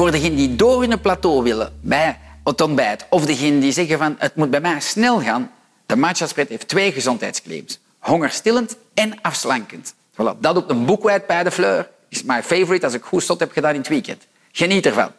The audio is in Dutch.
Voor degenen die door hun plateau willen bij het ontbijt of degenen die zeggen van het moet bij mij snel gaan, de matcha spread heeft twee gezondheidsclaims. Hongerstillend en afslankend. Voilà, dat op een boekwijd bij de fleur is my favorite als ik goed stot heb gedaan in het weekend. Geniet ervan.